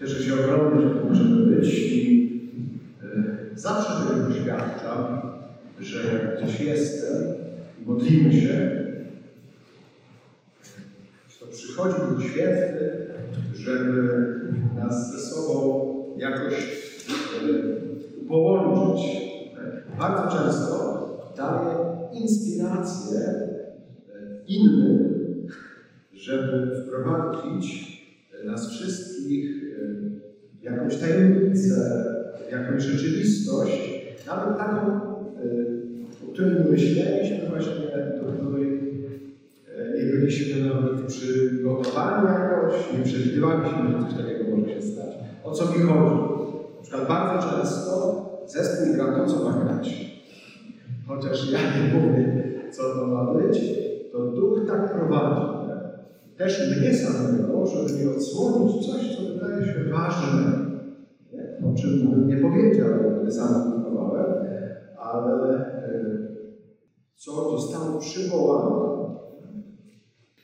Cieszę się ogromnie, że tu możemy być i e, zawsze tego doświadczam, że gdzieś jestem i modlimy się, to przychodzi Duch Święty, żeby nas ze sobą jakoś e, połączyć. Bardzo często daje inspirację e, innym, żeby wprowadzić nas wszystkich jakąś tajemnicę, jakąś rzeczywistość, nawet taką, e, o której myśleliśmy właśnie, do której e, nie byliśmy nawet przygotowani jakoś, nie przewidywaliśmy, że coś takiego może się stać. O co mi chodzi? Na przykład bardzo często zespół gra to, co ma grać. Chociaż ja nie mówię, co to ma być, to duch tak prowadzi też mnie samego, żeby nie odsłonić coś, co wydaje się ważne, o czym bym nie powiedział, gdy sam próbowałem, ale e, co zostało przywołane.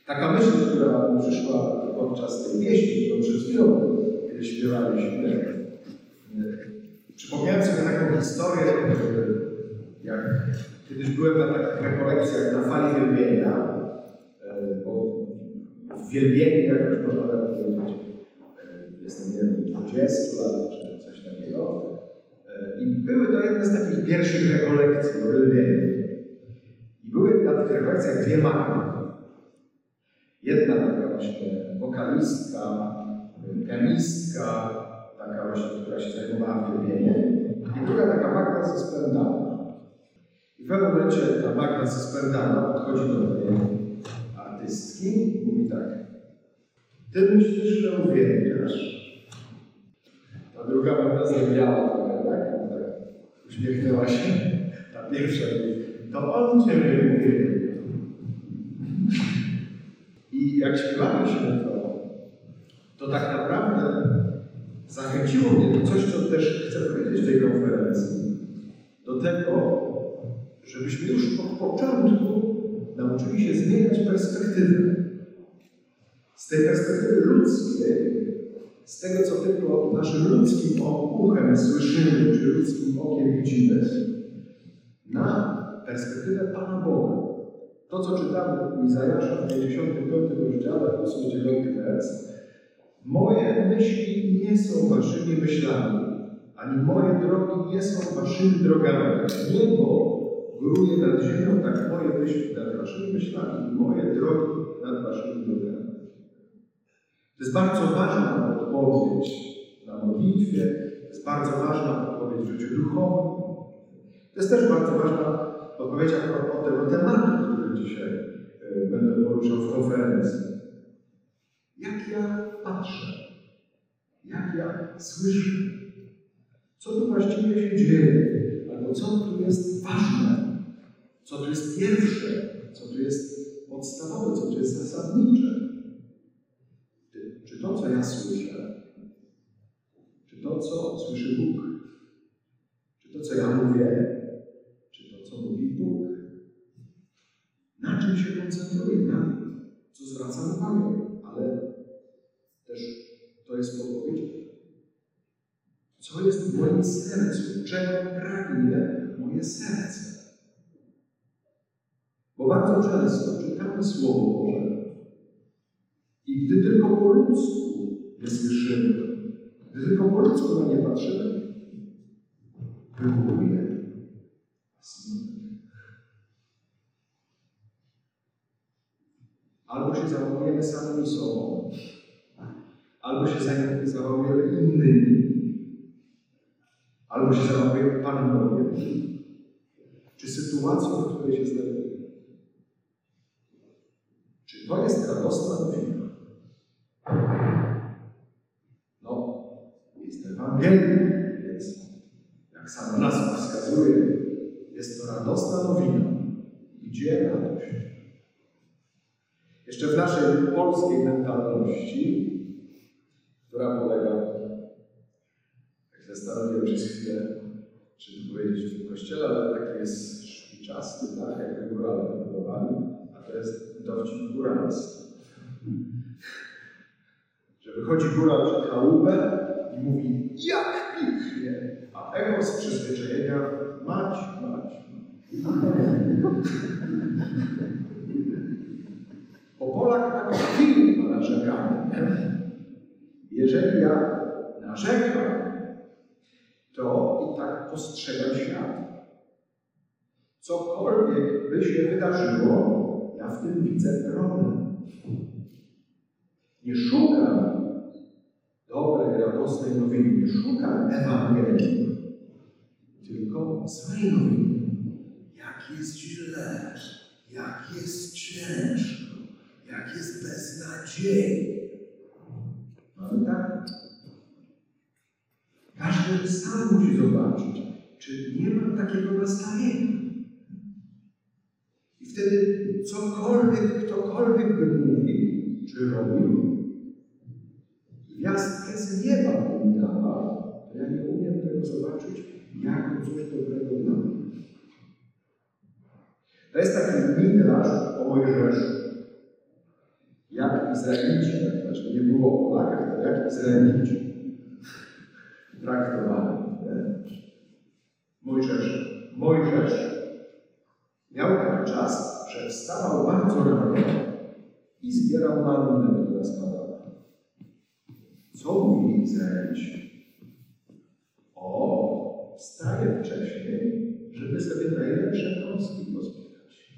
Taka myśl, która przyszła podczas tej wieści, którą przed chwilą, śpiewaliśmy, e, przypomniałem sobie taką historię, jak kiedyś byłem na takich rekolekcjach na fali wielbienia, e, bo uwielbieni, jak już można powiedzieć, jestem, nie wiem, 20 lat czy coś takiego. I były to jedne z takich pierwszych rekolekcji o. I były na tych rekolekcjach dwie mamy. Jedna taka właśnie wokalistka, pianistka, taka właśnie, która się zajmowała uwielbieniem. I druga taka Magda ze Splendana. I w pewnym momencie ta Magda ze Splendana podchodzi do mnie artystki i mówi tak. Ty myślisz, że uwielbiasz. Druga pewna zrobiała trochę, tak? tak? Uśmiechnęła się. Ta pierwsza to on Ciebie uwielbia. I jak śpiewaliśmy to, to tak naprawdę zachęciło mnie do coś, co też chcę powiedzieć w tej konferencji, do tego, żebyśmy już od początku nauczyli się zmieniać perspektywę. Z tej perspektywy ludzkiej, z tego, co tylko naszym ludzkim uchem słyszymy, czy ludzkim okiem widzimy, na perspektywę Pana Boga. To, co czytamy w Izajasza w 55 rozdziale, 8-9 wers. Moje myśli nie są waszymi myślami, ani moje drogi nie są waszymi drogami. Niebo góruje nad ziemią, tak moje myśli nad waszymi myślami moje drogi nad waszymi drogami. To jest bardzo ważna odpowiedź na modlitwie, to jest bardzo ważna odpowiedź w życiu duchowym. To jest też bardzo ważna odpowiedź o tego tematu, który dzisiaj e, będę poruszał w konferencji. Jak ja patrzę, jak ja słyszę, co tu właściwie się dzieje, albo co tu jest ważne, co tu jest pierwsze, co tu jest podstawowe, co tu jest zasadnicze. Czy to, co ja słyszę, co słyszy Bóg, czy to, co ja mówię, czy to, co mówi Bóg, na czym się koncentruję, na co zwracam uwagę, ale też to jest podpowiedź, co jest w moim sercu, czego pragnie moje serce. Bo bardzo często czytamy Słowo Boże i gdy tylko po ludzku je słyszymy, gdy tylko po ludzku na nie patrzymy, wywołuje. Albo się załamujemy samymi sobą, albo się załamujemy innymi, albo się załamujemy Bogiem, czy sytuacją, w której się znajdujemy. Czy to jest radosna nowina? Ewangelii, więc jak sama nazwa wskazuje, jest to radosna nowina. Gdzie radość? Jeszcze w naszej polskiej mentalności, która polega, jak zastanowiłem przez chwilę, czy tu powiedzieć w tym kościele, ale taki jest czas, tak, jak górale to budowali, a to jest dowcip góralski. Że wychodzi góra przed chałupę, i mówi, jak pięknie, a echo z przyzwyczajenia, mać, mać. Bo Polak tak chwilę ma narzekanie. Jeżeli ja narzekam, to i tak postrzegam świat. Cokolwiek by się wydarzyło, ja w tym widzę problem. Nie szukam dobrej, radosnej nowiny, nie szukam Ewangelii, tylko złej nowiny. Jak jest źle, jak jest ciężko, jak jest beznadziejnie. Mamy tak? Każdy sam musi zobaczyć, czy nie ma takiego nastawienia. I wtedy cokolwiek, ktokolwiek by mówił, czy robił, gwiazdkę z nieba mi to ja nie umiem tego zobaczyć jako coś dobrego dla mnie. To jest taki midrasz o Mojżeszu. Jak Izraelici, znaczy nie było o Polakach, to jak Izraelici traktowani. Mojżesz. Mojżesz miał taki czas, że wstawał bardzo rano i zbierał mannę, która spadała. Co mówili Izraelici? O, wstaje wcześniej, żeby sobie najlepsze kąski pozbierać.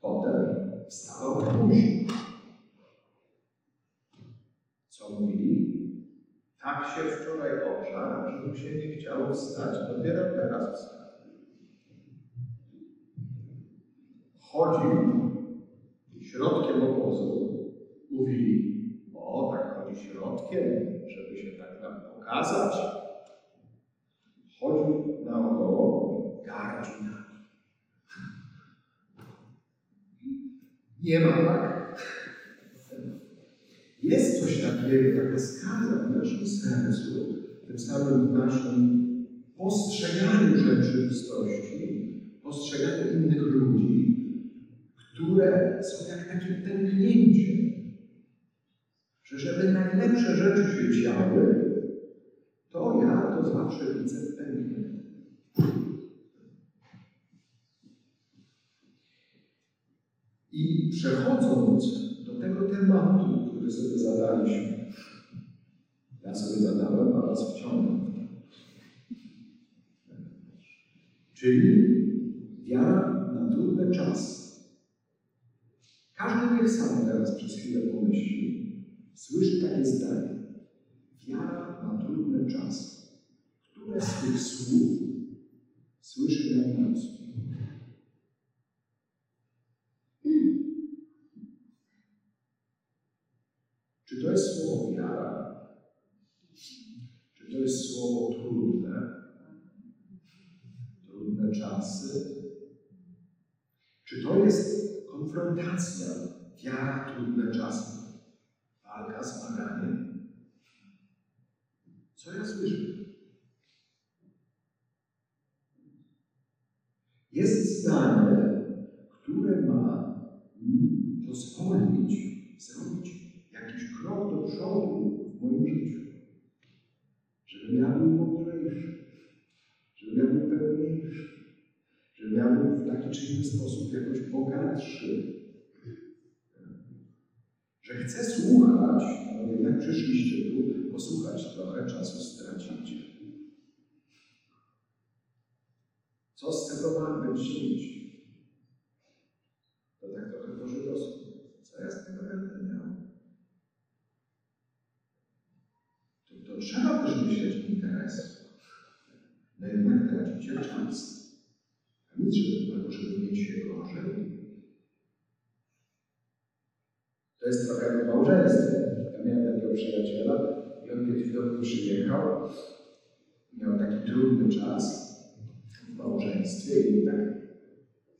Potem wstawał później. Co mówili? Tak się wczoraj ogrzał, że się nie chciało wstać, dopiero teraz wstał. chodził środkiem obozu, mówili, o, tak środkiem, żeby się tak nam pokazać. Chodził naokoło, gardził nami. Nie ma tak? Jest coś takiego, taka skaza w naszym sercu, tym samym w naszym postrzeganiu rzeczywistości, postrzeganiu innych ludzi, które są jak takie pęknięcie. Żeby najlepsze rzeczy się działy, to ja to zawsze widzę pęknięte. I przechodząc do tego tematu, który sobie zadaliśmy, ja sobie zadałem, a was wciągnę. Czyli wiara na trudne czasy. Każdy niech sam teraz przez chwilę pomyśli, słyszy takie zdanie. Wiara na trudne czasy. Które z tych słów słyszy najmocniej? Czy to jest słowo wiara? Czy to jest słowo trudne? Trudne czasy? Czy to jest konfrontacja, wiara, trudne czasy, walka, zmaganie? Co ja słyszę? Jest zdanie, które ma mi pozwolić zrobić jakiś krok do przodu w moim życiu. Żebym ja był mądrzejszy, żebym ja był pełniejszy, żebym ja był w taki czy inny sposób jakoś bogatszy. Że chcę słuchać, no jednak przyszliście tu, posłuchać trochę, czasu stracić. Co z tego ma być żyć? To tak trochę po żydowsku. Co ja z tego będę miał? To, to trzeba też myśleć interesu. No jednak tracicie czas. A nic, żeby tego, żeby mieć się gorzej. To jest trochę jak w małżeństwie. Ja miałem takiego przyjaciela i on kiedyś do mnie przyjechał. Miał taki trudny czas w małżeństwie i tak,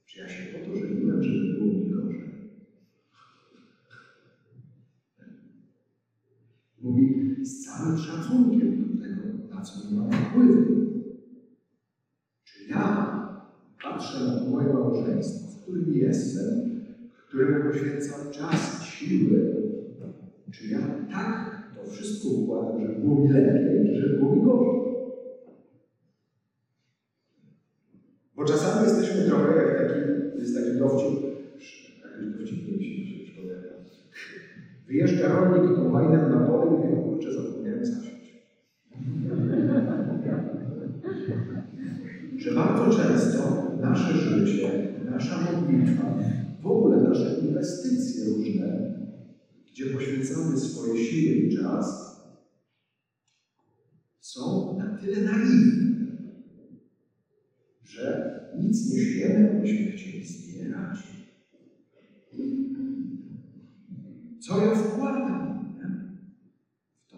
czy ja się po to żeniłem, żeby było mi gorzej. Mówi z całym szacunkiem do tego, na co nie mam wpływu. Czy ja patrzę na moje małżeństwo, w którym jestem, któremu poświęcam czas, siły, czy ja tak to wszystko układam, żeby było mi lepiej, żeby było mi gorzej. Bo czasami jesteśmy trochę jak taki, jest taki dowcip, jakiś dowcip, mi się przypomina. Wyjeżdża rolnik kombajnem na pole i mówi, kurczę, zapomniałem zasiąść. Że bardzo często nasze życie, nasza modlitwa, w ogóle nasze inwestycje różne, gdzie poświęcamy swoje siły i czas, są na tyle naiwne, że nic nie wiemy, byśmy chcieli zbierać. Co ja wkładam w to?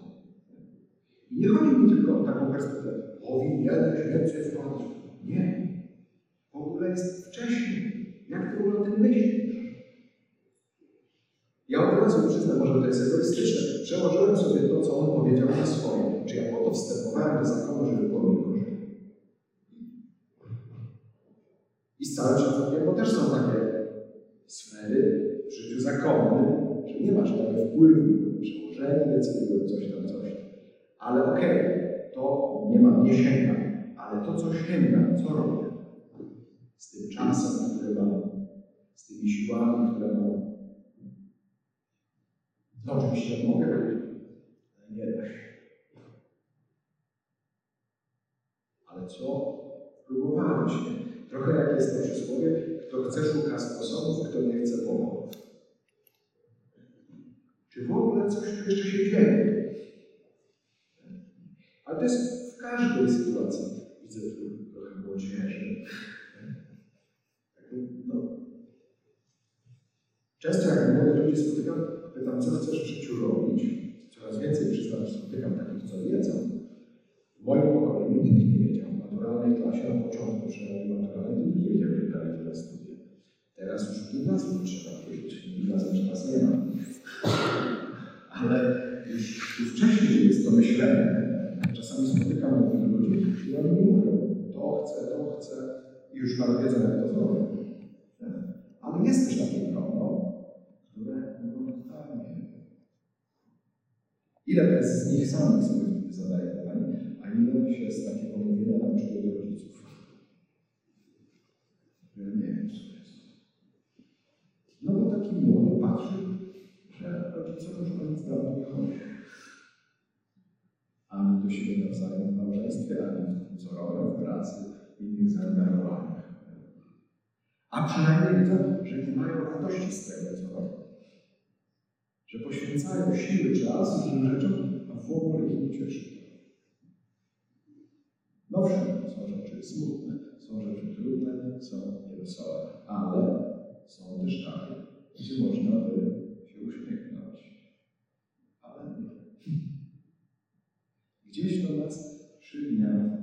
I nie chodzi mi tylko o taką perspektywę, powinieneś więcej wkładać. Nie. W ogóle jest wcześniej. Jak ty o tym myślisz? Razu przyznam, może to jest egoistyczne. Przełożyłem sobie to, co on powiedział na swoje. Czy ja po to wstępowałem do zakonu, żeby było? I z całym szacunkiem, bo też są takie sfery w życiu zakonnym, że nie masz tego wpływu, przełożenie decydują coś tam, coś. Ale okej, okay, to nie mam, nie sięgam, ale to, co sięgam, co robię? Z tym czasem, który mam, z tymi siłami, które mam. No oczywiście mogę ale nie da się. Ale co? Próbowałem się. Trochę jak jest to przysłowie, kto chce szuka sposobów, kto nie chce powodów. Czy w ogóle coś tu jeszcze się dzieje? Ale to jest w każdej sytuacji. Widzę tu trochę młodzieży. No. Często jak młodych ludzi spotykam, pytam, co chcesz w życiu robić. Coraz więcej przyznam, spotykam takich, co wiedzą. W moim pokoleniu nikt nie wiedział. W naturalnej klasie na początku przynajmniej naturalnej nikt nie wiedział, że dalej tyle studia. Teraz już gimnazjum trzeba pójść. Gimnazjum że nas nie ma. Ale już, już wcześniej jest to myślenie. Czasami spotykam młodych ludzi i oni mi mówią, to chcę, to chcę i już nawet wiedzą, jak to zrobię. Ale jest też takie grono, które nie. Ile z nich samych sobie zadaje pytanie, a ile się z takiego mówienia nauczyło do rodziców? Nie wiem, co to jest. No bo taki młody patrzy, że rodzice już o nic dawno nie chodzi. Ani do siebie nawzajem w małżeństwie, ani w tym, co robią w pracy, w innych zaangażowaniach. A przynajmniej widzą, że nie mają radości z tego, co robią. Że poświęcają siły, czas różnym rzeczom, a w ogóle ich nie cieszy. No owszem, są rzeczy smutne, są rzeczy trudne, są niewesołe, ale są też takie, gdzie można by się uśmiechnąć. Ale nie. Gdzieś to nas przygniata.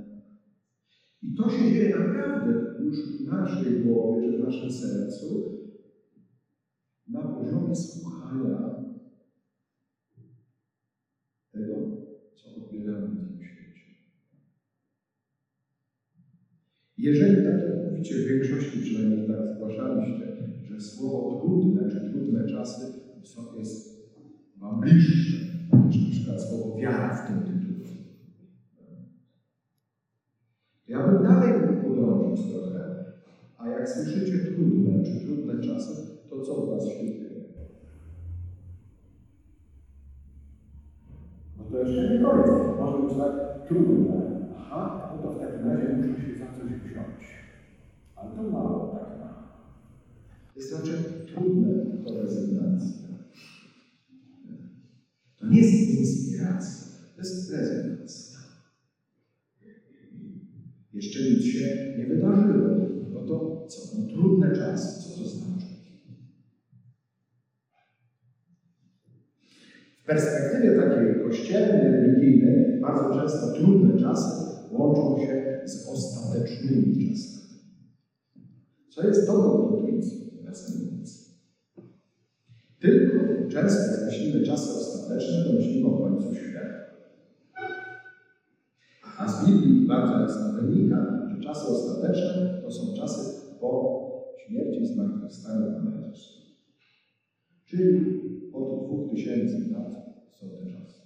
I to się dzieje naprawdę już w naszej głowie, czy w naszym sercu, na poziomie słuchania tego, co odbieramy w tym świecie. Jeżeli, tak jak mówicie, w większości przynajmniej tak zgłaszaliście, że słowo trudne czy trudne czasy jest Wam bliższe niż na przykład słowo wiara w tym tytule. Ja bym dalej podążył trochę, a jak słyszycie trudne czy trudne czasy, to co w Was dzieje? No to jeszcze nie koniec. Może być tak trudne. Aha, no to w takim razie muszę się. Ale to mało tak ma. Jest to znaczy trudne to rezygnacja. To nie jest inspiracja, to jest rezygnacja. Jeszcze nic się nie wydarzyło. No to co? No, trudne czasy. Co to znaczy? W perspektywie takiej kościelnej, religijnej, bardzo często trudne czasy łączą się z ostatecznymi czasami. Co jest dobrą intuicją, nawiasem mówiąc. Tylko często, myślimy czasy ostateczne, to myślimy o końcu świata. A z Biblii bardzo jasno wynika, że czasy ostateczne to są czasy po śmierci i zmartwychwstaniu Pana Jezusa. Czyli od dwóch tysięcy lat są te czasy.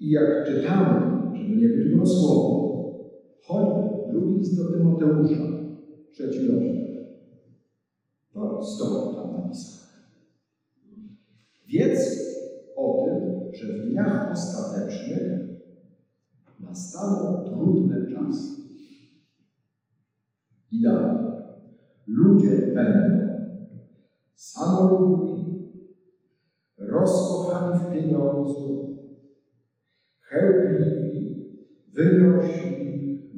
I jak czytamy, żeby nie być grosłownym, choć drugi list do Tymoteusza, trzeci rozdział, to tobą tam napisane. Wiedz o tym, że w dniach ostatecznych nastaną trudne czasy. I dalej. Ludzie będą samolubni, rozkochani w pieniądzu, chełpliwi, wynośni,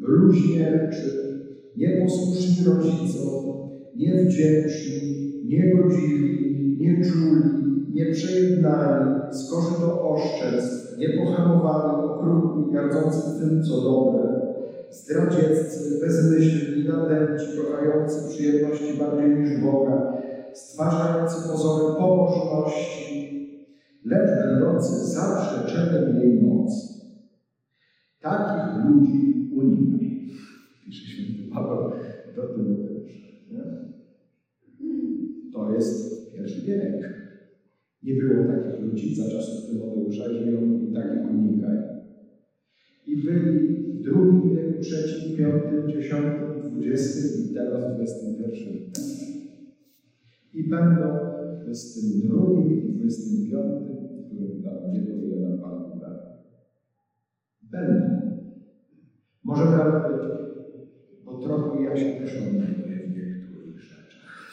bluźnierczy, nieposłuszni rodzicom, niewdzięczni, niegodziwi, nieczuli, nieprzejednani, skorzy do oszczerstw, niepohamowani, okrutni, gardzący tym, co dobre, zdradzieccy, bezmyślni, nadęci, kochający przyjemności bardziej niż Boga, stwarzający pozory pobożności, lecz będący zaprzeczeniem jej mocy. Takich ludzi unikaj. Pisze święty Paweł do Tymoteusza. To jest pierwszy wiek. Nie było takich ludzi za czasów Tymoteusza, jeżeli on mówi takich unikaj. I byli w drugim wieku, trzecim, piątym, dziesiątym, dwudziestym i teraz dwudziestym pierwszym I będą dwudziestym drugim i dwudziestym piątym, w którym tam nie wiele nam Pan da. Będą. Może nawet, bo trochę ja się też odnajduję w niektórych rzeczach.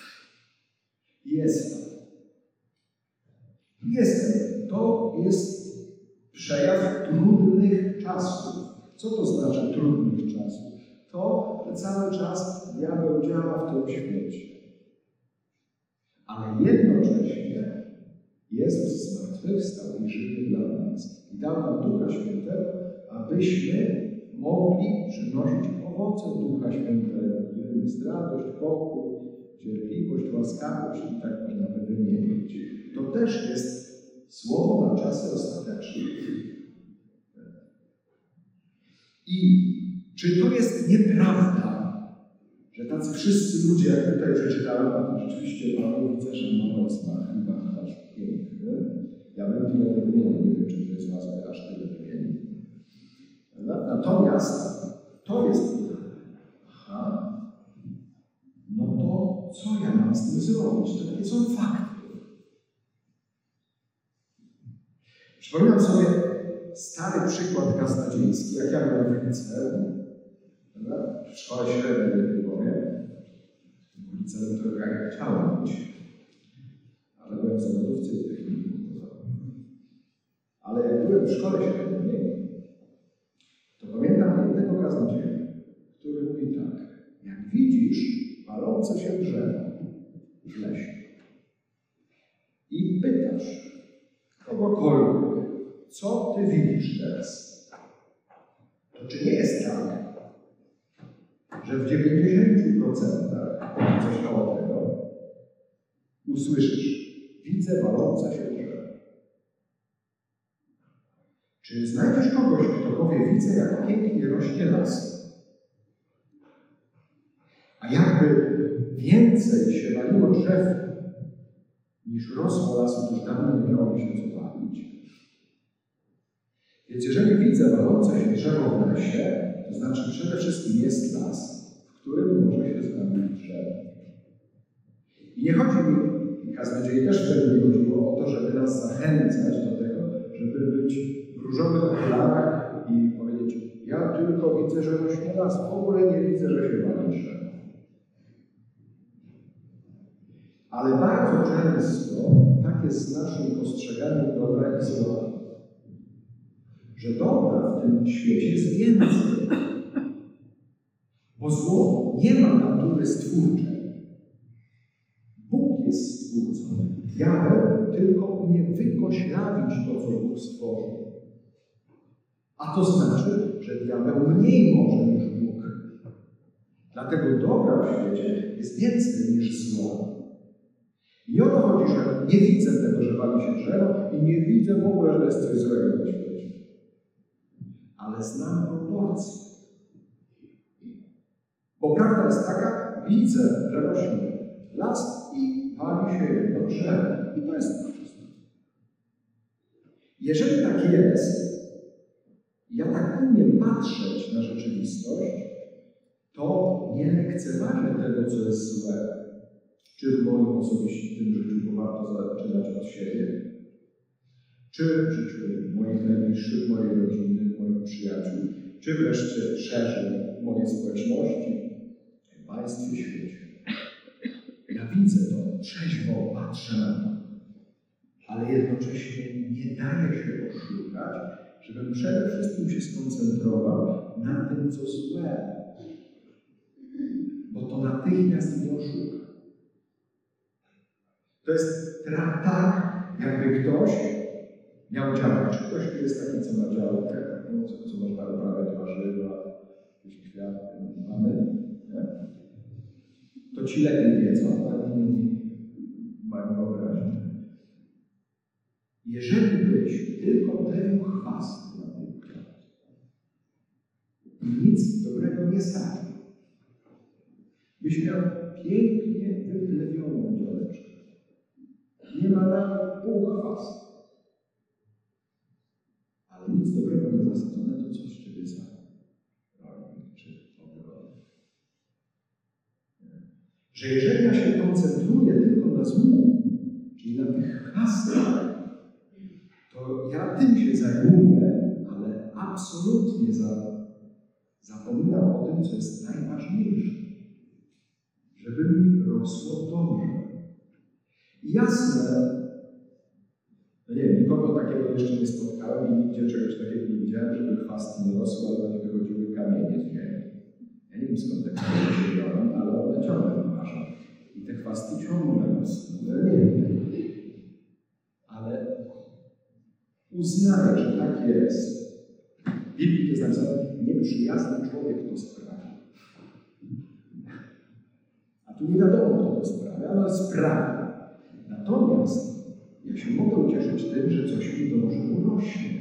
Jest Jestem. To jest przejaw trudnych czasów. Co to znaczy trudnych czasów? To, że cały czas diabeł działa w tym świecie. Ale jednocześnie Jezus zmartwychwstał i żyje dla nas. I dał nam Ducha Świętego, abyśmy mogli przynosić owoce Ducha Świętego, którym jest radość, pokój, cierpliwość, łaskawość i tak można by wymienić. To też jest słowo na czasy ostateczne. I czy to jest nieprawda, że tacy wszyscy ludzie, jak tutaj przeczytałem, a to rzeczywiście Paweł widzę, że ma chyba aż piękny. Ja bym tyle nie wymienił, wiem, czy to jest łatwe aż tyle wymienić. Natomiast to jest aha, no to co ja mam z tym zrobić? To takie są fakty. Przypominam sobie stary przykład kaznodziejski, jak ja byłem w liceum, w szkole średniej w Lwowie. W liceum to jak chciałem być, ale byłem w zawodówce i technikum. Ale jak byłem w szkole średniej, który mówi tak, jak widzisz palące się drzewo w lesie i pytasz kogokolwiek, co Ty widzisz teraz? To czy nie jest tak, że w 90% coś koło tego usłyszysz, widzę walące się drzewo. Czy znajdziesz kogoś, kto powie, widzę, jak pięknie rośnie las? A jakby więcej się waliło drzew, niż rosło lasu, to już dawno nie miało się co palić. Więc jeżeli widzę walące się drzewo w lesie, to znaczy przede wszystkim jest las, w którym może się znaleźć drzewo. I nie chodzi mi, kaznodziei też wtedy nie chodziło o to, żeby nas zachęcać do tego, żeby być w różowych okularach i powiedzieć, ja tylko widzę, że rośnie las, w ogóle nie widzę, że się wali drzewo. Ale bardzo często tak jest z naszym postrzeganiem dobra i zła że dobra w tym świecie jest więcej. Bo zło nie ma natury stwórczej. Bóg jest stwórcą. Diabeł tylko umie wykoślawić to, co Bóg stworzył. A to znaczy, że diabeł mniej może niż Bóg. Dlatego dobra w świecie jest więcej niż zło. I o to chodzi, że nie widzę tego, że wali się drzewo i nie widzę w ogóle, że jest coś złego na świecie ale znam proporcje. Bo prawda jest taka, widzę, że rośnie las i pali się jedno drzewo. I to jest to wszystko. Jeżeli tak jest, ja tak umiem patrzeć na rzeczywistość, to nie lekceważę tego, co jest złe, czy w moim osobistym życiu, bo warto zaczynać od siebie, czy w życiu moich najbliższych, mojej rodziny, moich przyjaciół, czy wreszcie szerzej mojej społeczności, państwie, świecie. Ja widzę to, trzeźwo patrzę na to, ale jednocześnie nie daję się oszukać, żebym przede wszystkim się skoncentrował na tym, co złe, bo to natychmiast mnie oszuka. To jest tak, jakby ktoś miał działać. Czy ktoś tu jest taki, co ma działkę, no, co, co można uprawiać warzywa, jakieś kwiaty, mamy, nie? to ci lepiej wiedzą, a inni mają wyobraźnię. Jeżeli byś tylko plewił chwast tym i nic dobrego nie sadził, byś miał pięknie wyplewioną działeczkę. Nie ma nawet pół chwastu ale nic dobrego nie zasadzone, to coś ciebie za rolnik czy ogrodzie. Że jeżeli ja się koncentruję tylko na złu, czyli na tych chwastach, to ja tym się zajmuję, ale absolutnie za, zapominam o tym, co jest najważniejsze. Żeby mi rosło dobrze. Jasne, no nie wiem, nikogo takiego jeszcze nie spotkałem i nigdzie czegoś takiego nie widziałem, żeby chwasty nie rosły albo nie wychodziły kamienie z ziemi. Ja nie wiem skąd te kamienie się biorą, ale one ciągle wymarzą. I te chwasty ciągle rosną. Ja nie wiem. Ale uznaję, że tak jest. W Biblii jest napisane, nieprzyjazny człowiek to sprawia. A tu nie wiadomo, kto to sprawia, ale sprawia. Natomiast ja się mogę ucieszyć tym, że coś mi dobrze urośnie.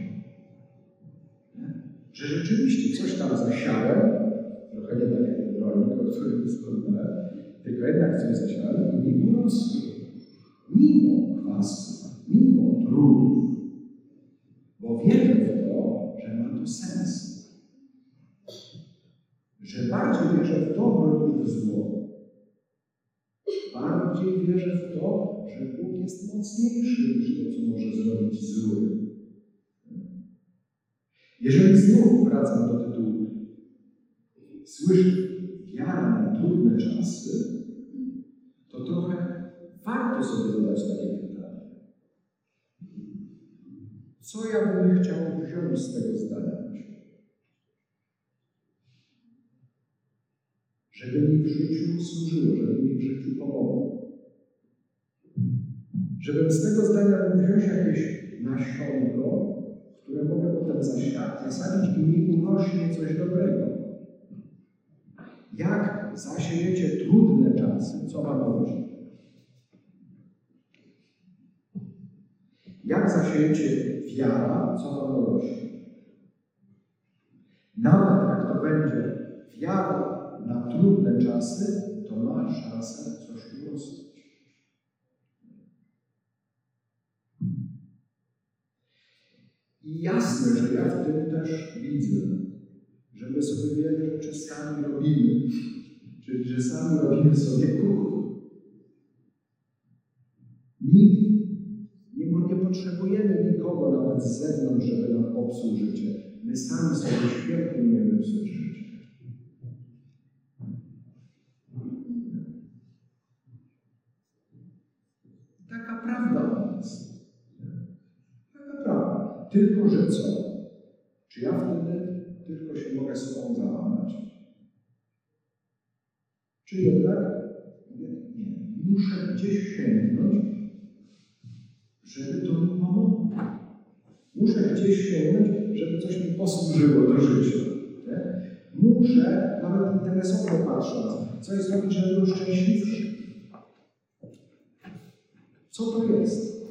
Że rzeczywiście coś tam zasiałem, trochę nie tak jak ten rolnik, o którym wspominałem, tylko jednak coś zasiałem i mi urosło. Mimo kwasu, mimo trudów, bo wierzę w to, że ma to sens. Że bardziej wierzę w dobro niż w zło. Bardziej wierzę w to, że Bóg jest mocniejszy niż to, co może zrobić zły. Jeżeli znów wracam do tytułu, słyszę wiara na trudne czasy, to trochę warto sobie zadać takie pytanie. Co ja bym chciał wziąć z tego zdania? Żeby mi w życiu służyło, żeby mi w życiu pomogło. Żebym z tego zdania wziąć jakieś nasionko, które mogę potem zasadzić i mi urośnie coś dobrego. Jak zasiejecie trudne czasy, co ma urośnie? Jak zasiejecie wiara, co ma urośnie? Nawet jak to będzie wiara na trudne czasy, to ma szansę coś urosnąć. Jasne, że ja w tym też widzę, że my sobie wiele rzeczy sami robimy, czyli że sami robimy sobie kuchnię. Nikt nie, nie potrzebujemy nikogo nawet z zewnątrz, żeby nam popsuł życie. My sami sobie świetnie umiemy psuć życie. Taka prawda o nas. Tylko, że co? Czy ja wtedy tylko się mogę sobą załamać? Czy jednak nie, nie. muszę gdzieś sięgnąć, żeby to mi pomogło. Muszę gdzieś sięgnąć, żeby coś mi posłużyło do życia. Nie? Muszę, nawet interesowo patrząc, coś zrobić, żeby był szczęśliwszy. Co to jest?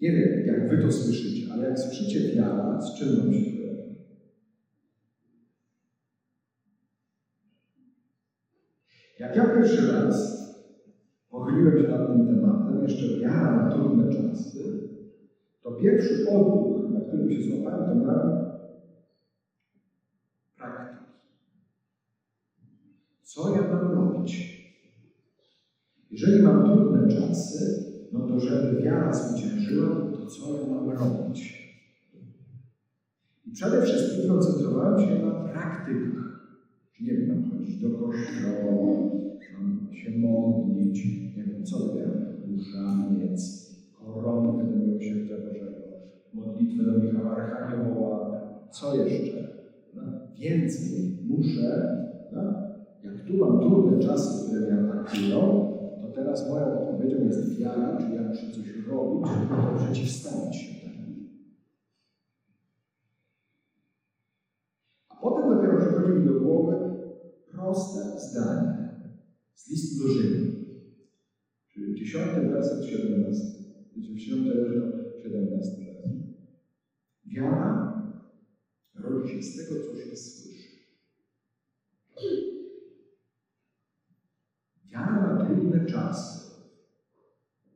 Nie wiem, jak wy to słyszycie, ale jak słyszycie wiara, z czym wam się kojarzy? Jak ja pierwszy raz po pochyliłem się nad tym tematem, jeszcze wiara na trudne czasy, to pierwszy odruch, na którym się złapałem, to miałem praktyki. Co ja mam robić? Jeżeli mam trudne czasy, no to żeby wiara zwyciężyła, to co ja mam robić? I przede wszystkim koncentrowałem się na praktykach. Nie wiem, chodzić do kościoła, mam się modlić, nie wiem, co wybieram, różaniec, koronkę do Miłosierdzia Bożego, modlitwę do Michała Archanioła, co jeszcze? No, więcej muszę, no, jak tu mam trudne czasy, które mnie atakują, to teraz moją odpowiedzią jest wiara, czyli ja muszę coś robić, żeby przeciwstawić się temu. A potem dopiero przychodzi mi do głowy proste zdanie z listu do Rzymu, czyli 10 werset 17, 10 rozdział 17 werset. Wiara rodzi się z tego, co się słyszy. Wiara na trudne czasy.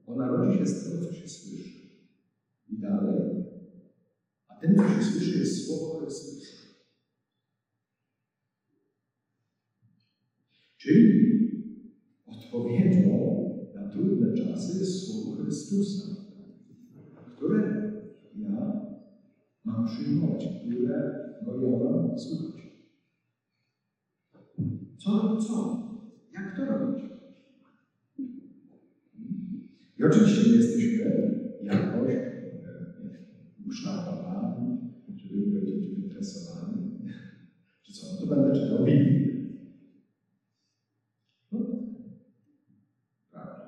Ona rodzi się z tego, co się słyszy. I dalej. A tym, co się słyszy, jest Słowo Chrystusa. Czyli odpowiedzią na trudne czasy jest Słowo Chrystusa, które ja mam przyjmować, którego ja mam słuchać. Co, co? Jak to robić? I oczywiście nie jesteśmy jakoś ukształtowani, żeby powiedzieć wytresowani. Czy co? No to będę czytał Biblię. No, prawda.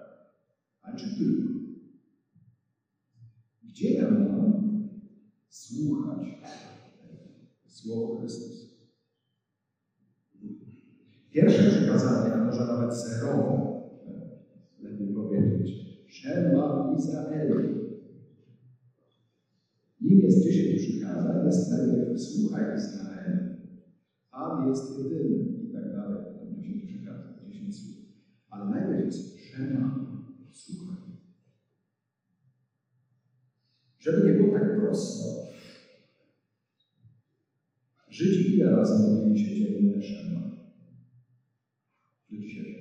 A czy tylko? Gdzie ja mam słuchać Słowo Chrystusa? Pierwsze przykazanie, a może nawet zerowe, lepiej powiedzieć, Szema Izraelu. Nim jest dziesięć przykazań, jest najpierw słuchaj Izrael, Pan jest jedyny i tak dalej. Tam dziesięć przykazań, dziesięć słów. Ale najpierw jest Szema, słuchaj. Żeby nie było tak prosto, Żydzi ile razy modlili się dziennie Szema? Do dzisiaj.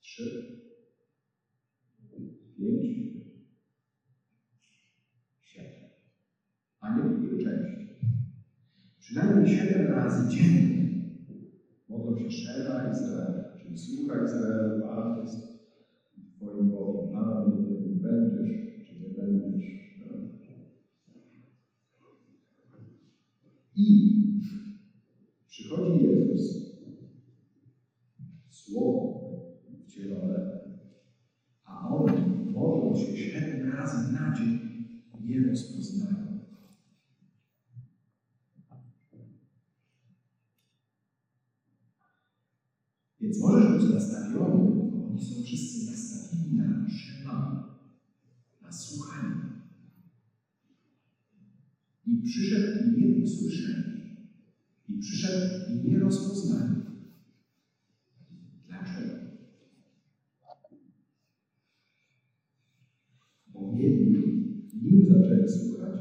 Trzy, pięć, siedem. A nie tylko części. Przynajmniej siedem razy dziennie modlą się Szema Izrael, czyli słucha Izraelu, Pan jest Twoim Bogiem, Panem nie będziesz, czy nie będziesz. I przychodzi Jezus, Słowo wcielone, a oni modlą się siedem razy na dzień, nie rozpoznają. Więc możesz być nastawiony, bo oni są wszyscy nastawieni na szema, na słuchanie. I przyszedł i nie usłyszeli. I przyszedł i nie rozpoznali. Dlaczego? Bo mieli, nim zaczęli słuchać,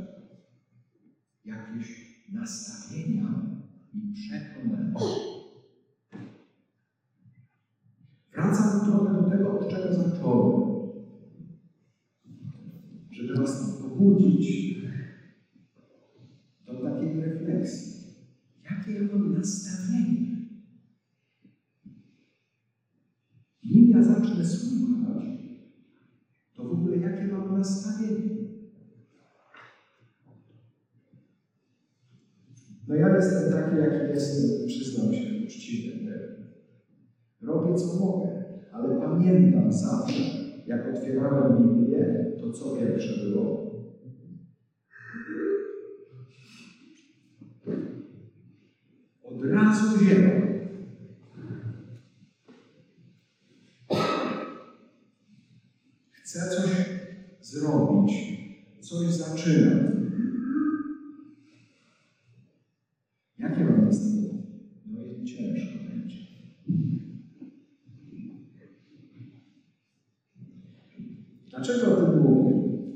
jakieś nastawienia i przekonania. Wracam trochę do tego, od czego zacząłem. Żeby Was pobudzić do takiej refleksji. Jakie ja mam nastawienie? Nim ja zacznę słuchać, to w ogóle jakie mam nastawienie? No ja jestem taki, jaki jestem, przyznam się uczciwie. Robię co mogę, ale pamiętam zawsze, jak otwierałem Biblię, to co pierwsze było? Od razu ziemia. Chcę coś zrobić, coś zaczynam. Jakie mam nastawienie? No i ciężko będzie.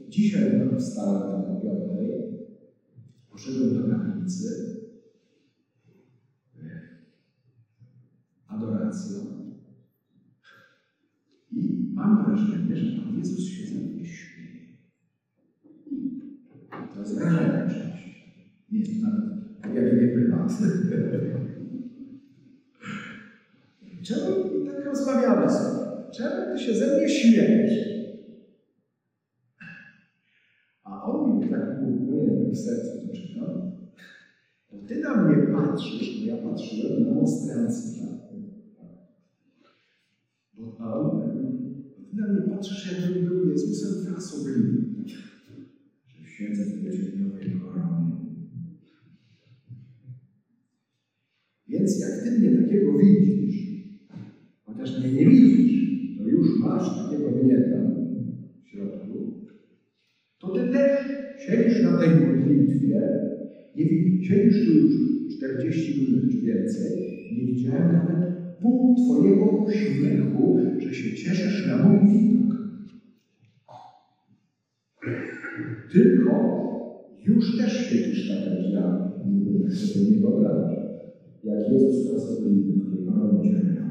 Dzisiaj rano wstałem tak o piątej, poszedłem do kaplicy, adoracją i mam wrażenie, że Pan Jezus się ze mnie śmieje. To jest wrażenie oczywiście. Nie, to nawet objawienie prywatne. Czemu i tak rozmawiamy sobie? Czemu ty się ze mnie śmiejesz? A on mi tak mówi, w sercu to czytał. Bo ty na mnie patrzysz, bo ja patrzyłem na monstrancję. Bo a on, bo ty na mnie patrzysz, jakbym był Jezusem frasobliwym. Że siedzę w wieczerniowej koronie. Więc jak ty mnie takiego widzisz, chociaż mnie nie widzisz, to już masz takiego mnie tam w środku, to ty też siedzisz na tej modlitwie, nie siedzisz tu już 40 minut czy więcej, nie widziałem nawet pół twojego uśmiechu, że się cieszysz na mój widok. Tylko już też siedzisz tak jak ja, nie sobie nie wyobrażasz, jak Jezus pracowniczy w tej ziemia.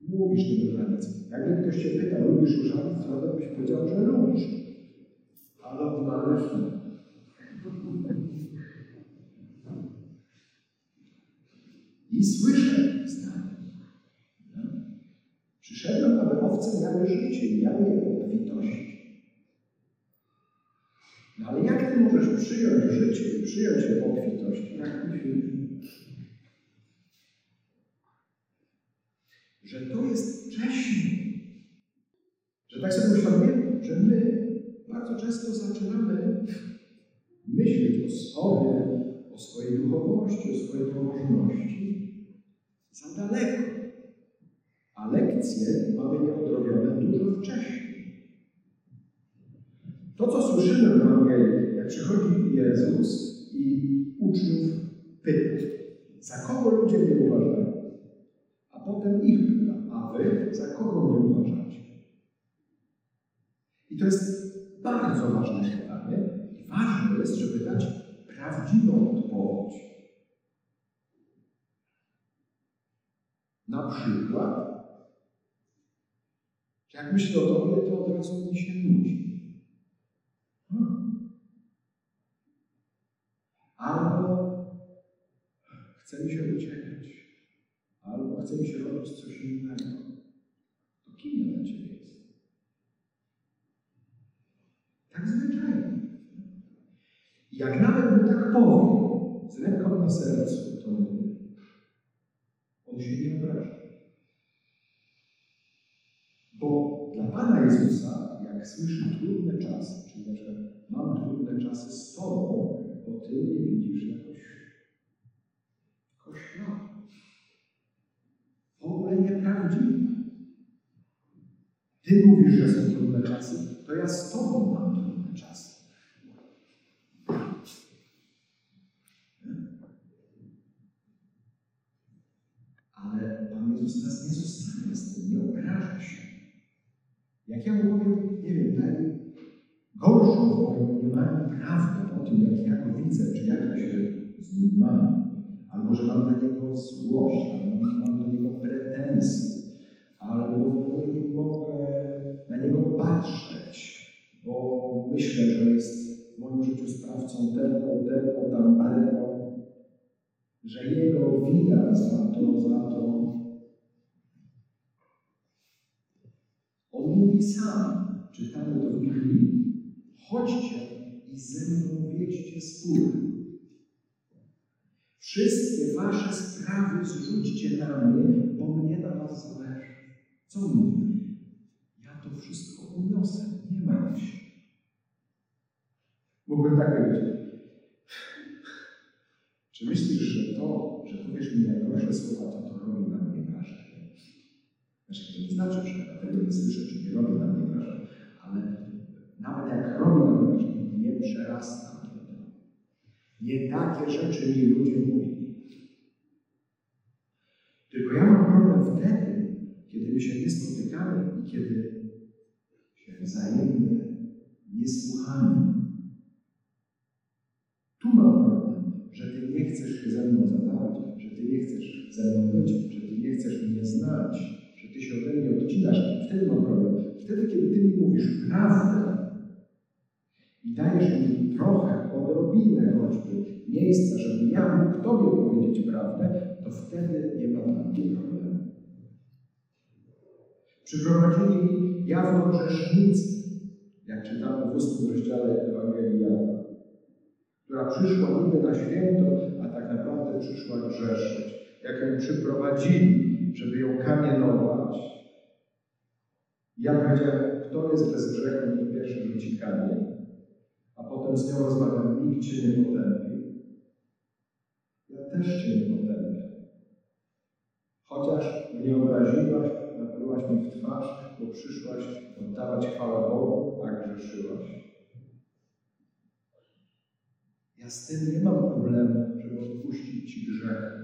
Mówisz tym różaniec. Jakby ktoś Cię pytał, lubisz różaniec, to byś powiedział, że lubisz. Ale odnaleźć I słyszę zdanie. Przyszedłem, aby owce miały życie i miały je w obfitości. Ale jak ty możesz przyjąć życie i przyjąć obfitości, jak myślisz? Że to jest wcześniej. Że tak sobie uświadomiłem, że my bardzo często zaczynamy myśleć o sobie, o swojej duchowości, o swojej pobożności za daleko. A lekcje mamy nieodrobione dużo wcześniej. To, co słyszymy w Ewangelii, jak przychodzi Jezus i uczniów pyta, za kogo ludzie mnie uważają? A potem ich pyta, a wy za kogo mnie uważacie? I to jest bardzo ważne pytanie. I ważne jest, żeby dać prawdziwą odpowiedź. Na przykład, jak myślę o tobie, to od razu mi się nudzi. Albo chce mi się uciekać, albo chce mi się robić coś innego. To kim ja dla Ciebie jest? Tak zwyczajnie. Jak nawet mu tak powiem, z ręką na sercu, to on się nie obraża. Bo dla Pana Jezusa, jak słyszy trudne czasy, czyli że mam trudne czasy z Tobą, bo Ty mnie widzisz jakoś koślawo. W ogóle nieprawdziwe. Ty mówisz, że są trudne czasy, to ja z Tobą mam trudne czasy. Ale Pan Jezus nas nie zostawia z tym, nie obraża się. Jak ja mu powiem, nie wiem, najgorszą w moim mniemaniu prawdę o tym, jak ja go widzę, czy jak ja się z nim mam, albo że mam na niego złość, albo mam do niego pretensje, albo w ogóle nie mogę na niego patrzeć, bo myślę, że jest w moim życiu sprawcą tego, tego, tamtego, że jego wina za to, za to. On mówi sam, czytamy to w Biblii, chodźcie i ze mną wiedźcie spór. Wszystkie wasze sprawy zrzućcie na mnie, bo mnie na was zależy. Co mówi? Ja to wszystko uniosę, nie martw się. Mógłbym tak powiedzieć. Czy myślisz, że to, że powiesz mi najgorsze słowa, to to robi na mnie wrażenie? Znaczy, to nie znaczy, że ja tego nie słyszę, czy nie robi na mnie wrażenie, ale nawet jak robi na mnie wrażenie, nie przerasta mnie. Nie takie rzeczy mi ludzie mówili. Tylko ja mam problem wtedy, kiedy my się nie spotykamy i kiedy się wzajemnie niesłuchani. Tu mam problem, że Ty nie chcesz się ze mną zadawać, że Ty nie chcesz ze mną być, że Ty nie chcesz mnie znać, że Ty się ode mnie odcinasz. Wtedy mam problem. Wtedy, kiedy Ty mi mówisz prawdę i dajesz mi trochę, odrobinę choćby miejsca, żebym ja mógł Tobie powiedzieć prawdę, to wtedy nie ma mnie problemu. Przyprowadzili mi jawną grzesznicę, jak czytamy w ósmym rozdziale Ewangelii Jana, która przyszła niby na święto, a tak naprawdę przyszła grzeszyć. Jak ją przyprowadzili, żeby ją kamienować, ja powiedziałem, kto jest bez grzechu, pierwszy rzuci kamień, potem z nią rozmawiam, nikt Cię nie potępił. Ja też Cię nie potępię. Chociaż mnie obraziłaś, naplułaś mi w twarz, bo przyszłaś oddawać chwałę Bogu, a grzeszyłaś. Ja z tym nie mam problemu, żeby odpuścić Ci grzech.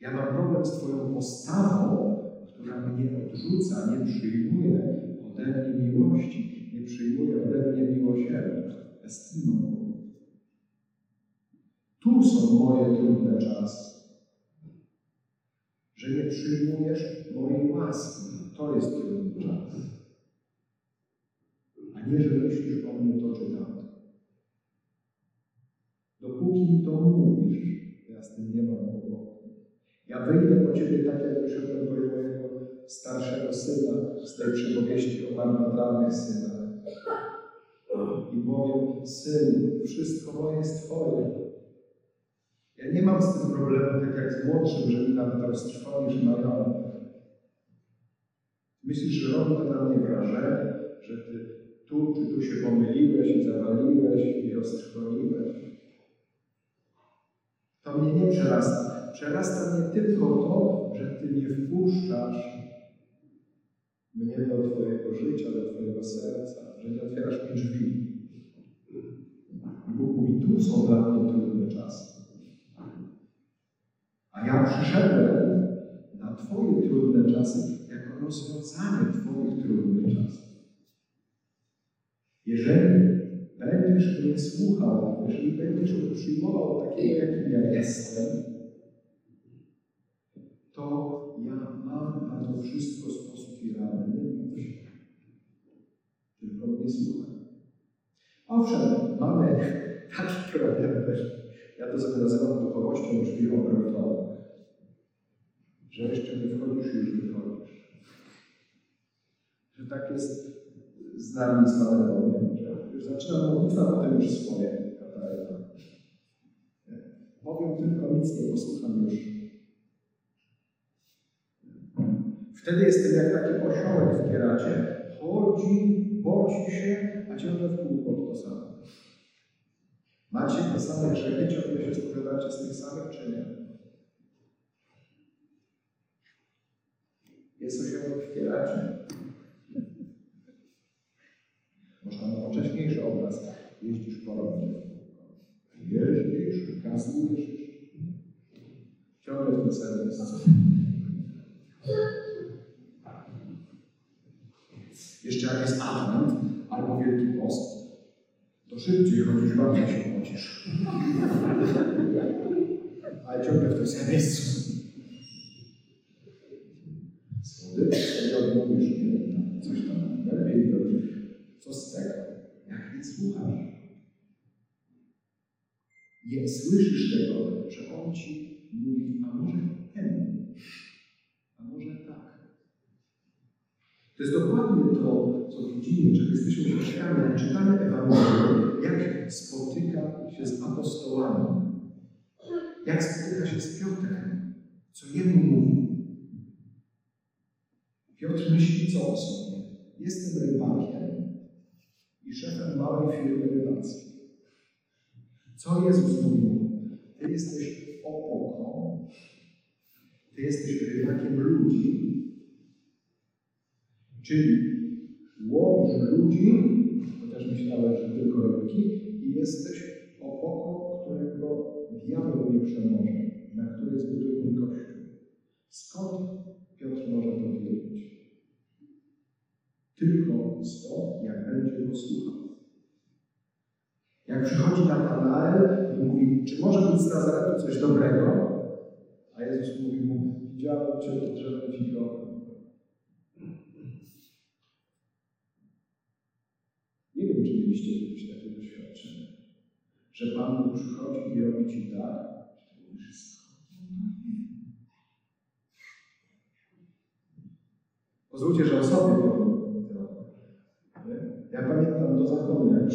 Ja mam problem z Twoją postawą, która mnie odrzuca, nie przyjmuje ode mnie miłości, nie przyjmuje ode mnie miłosierdzia. Problem. Tu są moje trudne czasy. Że nie przyjmujesz mojej łaski. To jest trudny czas. A nie, że myślisz o mnie to czy tamto. Dopóki to mówisz, ja z tym nie mam kłopotu. Ja wyjdę po Ciebie tak, jak wyszedłem po mojego starszego syna z tej przypowieści o marnotrawnych synach. I powiem, syn, wszystko moje jest Twoje. Ja nie mam z tym problemu, tak jak z młodszym, że mi nawet roztrwonisz majątek. Myślisz, że robi to na mnie wrażenie, że Ty tu czy tu się pomyliłeś i zawaliłeś i roztrwoniłeś. To mnie nie przerasta. Przerasta mnie tylko to, że Ty nie wpuszczasz mnie do Twojego życia, do Twojego serca, że nie otwierasz mi drzwi. Bóg mówi, tu są dla mnie trudne czasy. A ja przyszedłem na Twoje trudne czasy jako rozwiązanie Twoich trudnych czasów. Jeżeli będziesz mnie słuchał, jeżeli będziesz mnie przyjmował takiego, jakim ja jestem, to ja mam na to wszystko sposób i radę. Nie wiem się. Słuchaj. Owszem, mamy taki problem też. Ja to sobie nazywam duchowością drzwi obrotowych. Że jeszcze nie wchodzisz, już wychodzisz. Że tak jest z nami, z Panem Bogiem, że już zaczynam modlitwa, potem już swoje katareta. Powiem tylko, nic nie posłucham już. Wtedy jestem jak taki osiołek w kieracie. Chodzi, boci się, a ciągle w kółko to samo. Macie te same grzechy, ciągle się spowiadacie z tych samych, czy nie? Jest osiołek w kieracie. Można na wcześniejszy obraz. Jeździsz po rondzie. Jeździsz, kasujesz. Ciągle w tym samym miejscu. Jeszcze jak jest advent albo Wielki Post, to szybciej chodzisz, bardziej się pocisz. Ale ciągle w tym samym miejscu. Słodycze sobie odmówisz, nie? coś tam lepiej. Co z tego, jak nie słuchasz? Nie słyszysz tego, że On ci mówi, a może ten, a może tak. To jest dokładnie to, co widzimy, czego jesteśmy świadkami, jak czytamy Ewangelię, jak spotyka się z apostołami, jak spotyka się z Piotrem, co jemu mówi. Piotr myśli co o sobie. Jestem rybakiem i szefem małej firmy rybackiej. Co Jezus mówił? Ty jesteś opoką, ty jesteś rybakiem ludzi, czyli łowisz ludzi, chociaż myślałeś, że tylko rybki, i jesteś opoką, którego diabeł nie przemoże, na której zbuduje mój Kościół. Skąd Piotr może to wiedzieć? Tylko stąd, jak będzie go słuchał. Jak przychodzi Natanael i mówi, czy może być z Nazaretu coś dobrego? A Jezus mówi mu, widziałem Cię pod drzewem figowym. Nie wiem, czy mieliście kiedyś takie doświadczenie, że Pan Bóg przychodzi i robi Ci tak, że mówisz, Pozwólcie, że o sobie powiem. Ja pamiętam do zakonu, jak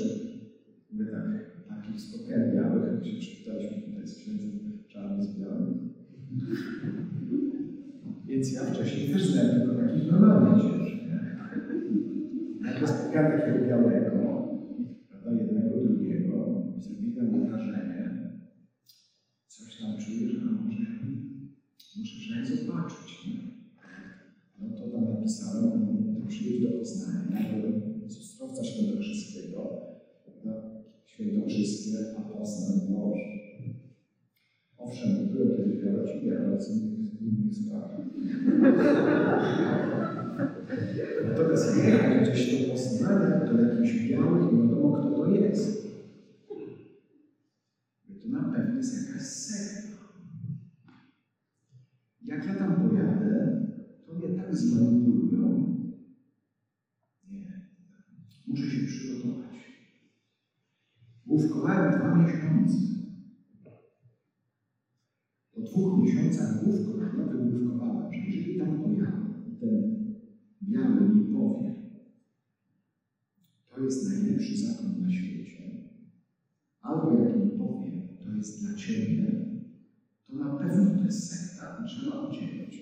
my tak, takich spotkań białych, jak się przywitaliśmy tutaj z księdzem czarnym z białym. Więc ja wcześniej też znałem tylko takich normalnych księży. Nagle spotkałem takiego białego, prawda, jednego, drugiego, i zrobili na mnie wrażenie. Coś tam czuję, że może przynajmniej zobaczyć. Nie? no to tam napisałem, to przyjdź do Poznania, z Ostrowca Świętokrzyskiego, Świętokrzyskie, a Poznań, no Owszem, byłem kiedyś w ale z innych spraw. Natomiast jechać gdzieś do Poznania, do jakichś białych, nie wiadomo kto to jest. To na pewno jest jakaś sekta. Jak ja tam pojadę, to mnie tak zmanipulują. Nie. Muszę się przygotować. Główkowałem dwa miesiące. Po dwóch miesiącach główkowałem, wygłówkowałem, że jeżeli tam pojadę ten biały mi powie, to jest najlepszy zakon na świecie, albo jak mi powie, to jest dla Ciebie, to na pewno to jest sekta trzeba uciekać.